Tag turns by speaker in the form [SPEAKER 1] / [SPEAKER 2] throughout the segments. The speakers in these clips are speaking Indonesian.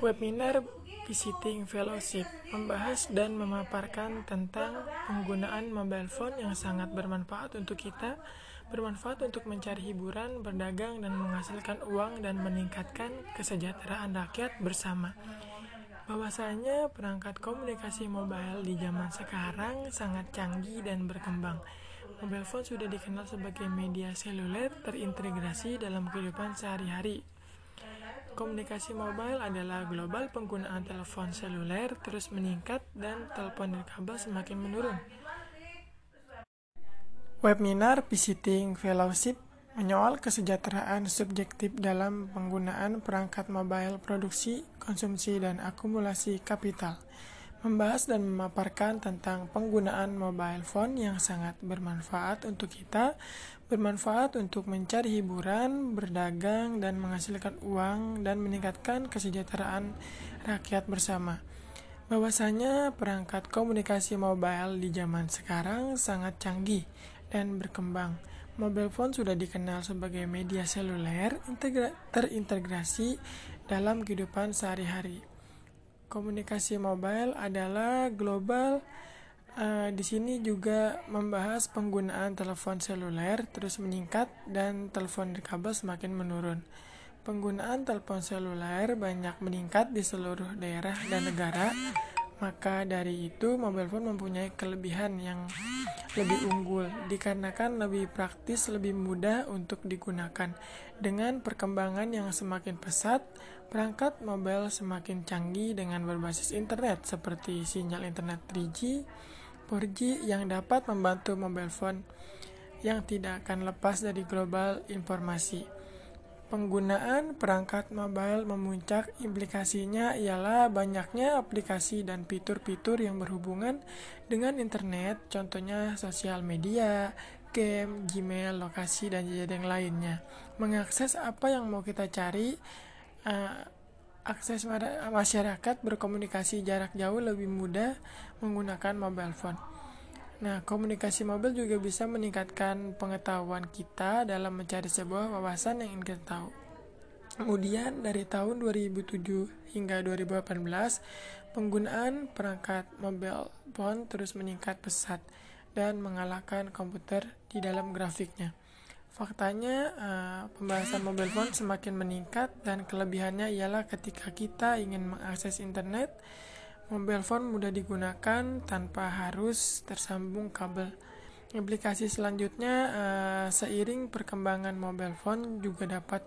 [SPEAKER 1] Webinar Visiting Fellowship membahas dan memaparkan tentang penggunaan mobile phone yang sangat bermanfaat untuk kita, bermanfaat untuk mencari hiburan, berdagang, dan menghasilkan uang dan meningkatkan kesejahteraan rakyat bersama. Bahwasanya perangkat komunikasi mobile di zaman sekarang sangat canggih dan berkembang. Mobile phone sudah dikenal sebagai media seluler terintegrasi dalam kehidupan sehari-hari Komunikasi mobile adalah global penggunaan telepon seluler terus meningkat dan telepon kabel semakin menurun. Webinar Visiting Fellowship menyoal kesejahteraan subjektif dalam penggunaan perangkat mobile produksi, konsumsi, dan akumulasi kapital membahas dan memaparkan tentang penggunaan mobile phone yang sangat bermanfaat untuk kita, bermanfaat untuk mencari hiburan, berdagang, dan menghasilkan uang dan meningkatkan kesejahteraan rakyat bersama. Bahwasanya perangkat komunikasi mobile di zaman sekarang sangat canggih dan berkembang. Mobile phone sudah dikenal sebagai media seluler terintegrasi dalam kehidupan sehari-hari komunikasi mobile adalah global. Uh, di sini juga membahas penggunaan telepon seluler terus meningkat dan telepon kabel semakin menurun. Penggunaan telepon seluler banyak meningkat di seluruh daerah dan negara. Maka dari itu, mobile phone mempunyai kelebihan yang lebih unggul dikarenakan lebih praktis, lebih mudah untuk digunakan. Dengan perkembangan yang semakin pesat, perangkat mobile semakin canggih dengan berbasis internet seperti sinyal internet 3G, 4G yang dapat membantu mobile phone yang tidak akan lepas dari global informasi. Penggunaan perangkat mobile memuncak, implikasinya ialah banyaknya aplikasi dan fitur-fitur yang berhubungan dengan internet, contohnya sosial media, game, Gmail, lokasi, dan jajaran lainnya. Mengakses apa yang mau kita cari, uh, akses masyarakat berkomunikasi jarak jauh lebih mudah menggunakan mobile phone. Nah, komunikasi mobil juga bisa meningkatkan pengetahuan kita dalam mencari sebuah wawasan yang ingin kita tahu. Kemudian dari tahun 2007 hingga 2018, penggunaan perangkat mobile phone terus meningkat pesat dan mengalahkan komputer di dalam grafiknya. Faktanya, uh, pembahasan mobile phone semakin meningkat dan kelebihannya ialah ketika kita ingin mengakses internet, Mobile phone mudah digunakan tanpa harus tersambung kabel. Implikasi selanjutnya, uh, seiring perkembangan mobile phone juga dapat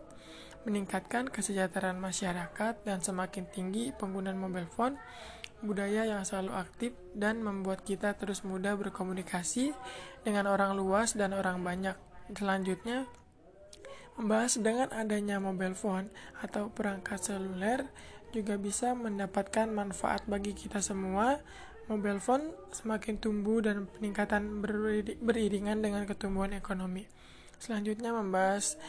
[SPEAKER 1] meningkatkan kesejahteraan masyarakat dan semakin tinggi penggunaan mobile phone, budaya yang selalu aktif dan membuat kita terus mudah berkomunikasi dengan orang luas dan orang banyak. Selanjutnya, membahas dengan adanya mobile phone atau perangkat seluler juga bisa mendapatkan manfaat bagi kita semua. Mobile phone semakin tumbuh dan peningkatan beriringan dengan pertumbuhan ekonomi. Selanjutnya membahas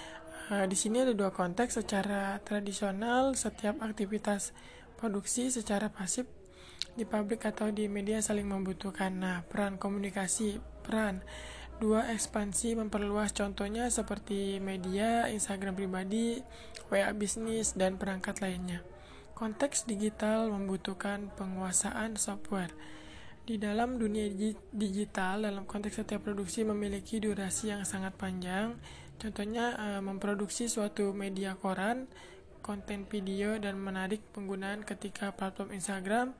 [SPEAKER 1] uh, di sini ada dua konteks secara tradisional setiap aktivitas produksi secara pasif di pabrik atau di media saling membutuhkan. Nah, peran komunikasi, peran dua ekspansi memperluas contohnya seperti media, Instagram pribadi, WA bisnis dan perangkat lainnya. Konteks digital membutuhkan penguasaan software. Di dalam dunia digital, dalam konteks setiap produksi memiliki durasi yang sangat panjang. Contohnya, eh, memproduksi suatu media koran, konten video, dan menarik penggunaan ketika platform Instagram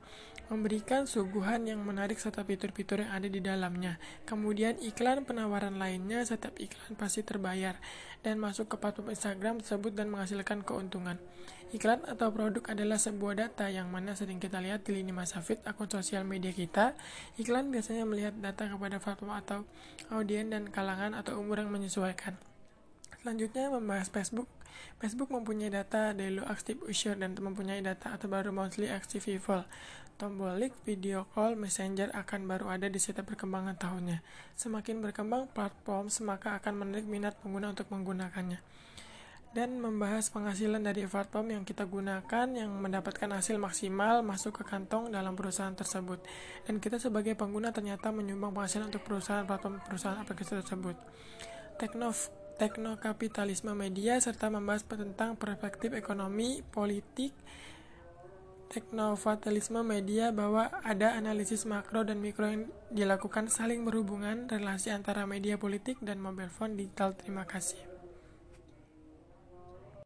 [SPEAKER 1] memberikan suguhan yang menarik serta fitur-fitur yang ada di dalamnya. Kemudian iklan penawaran lainnya, setiap iklan pasti terbayar dan masuk ke platform Instagram tersebut dan menghasilkan keuntungan. Iklan atau produk adalah sebuah data yang mana sering kita lihat di lini masa feed akun sosial media kita. Iklan biasanya melihat data kepada platform atau audiens dan kalangan atau umur yang menyesuaikan. Selanjutnya membahas Facebook. Facebook mempunyai data daily active user dan mempunyai data atau baru monthly active people. Tombol like, video call, messenger akan baru ada di setiap perkembangan tahunnya. Semakin berkembang platform, maka akan menarik minat pengguna untuk menggunakannya. Dan membahas penghasilan dari platform yang kita gunakan yang mendapatkan hasil maksimal masuk ke kantong dalam perusahaan tersebut. Dan kita sebagai pengguna ternyata menyumbang penghasilan untuk perusahaan platform perusahaan aplikasi tersebut. Teknof teknokapitalisme media serta membahas tentang perspektif ekonomi, politik, teknofatalisme media bahwa ada analisis makro dan mikro yang dilakukan saling berhubungan relasi antara media politik dan mobile phone digital. Terima kasih.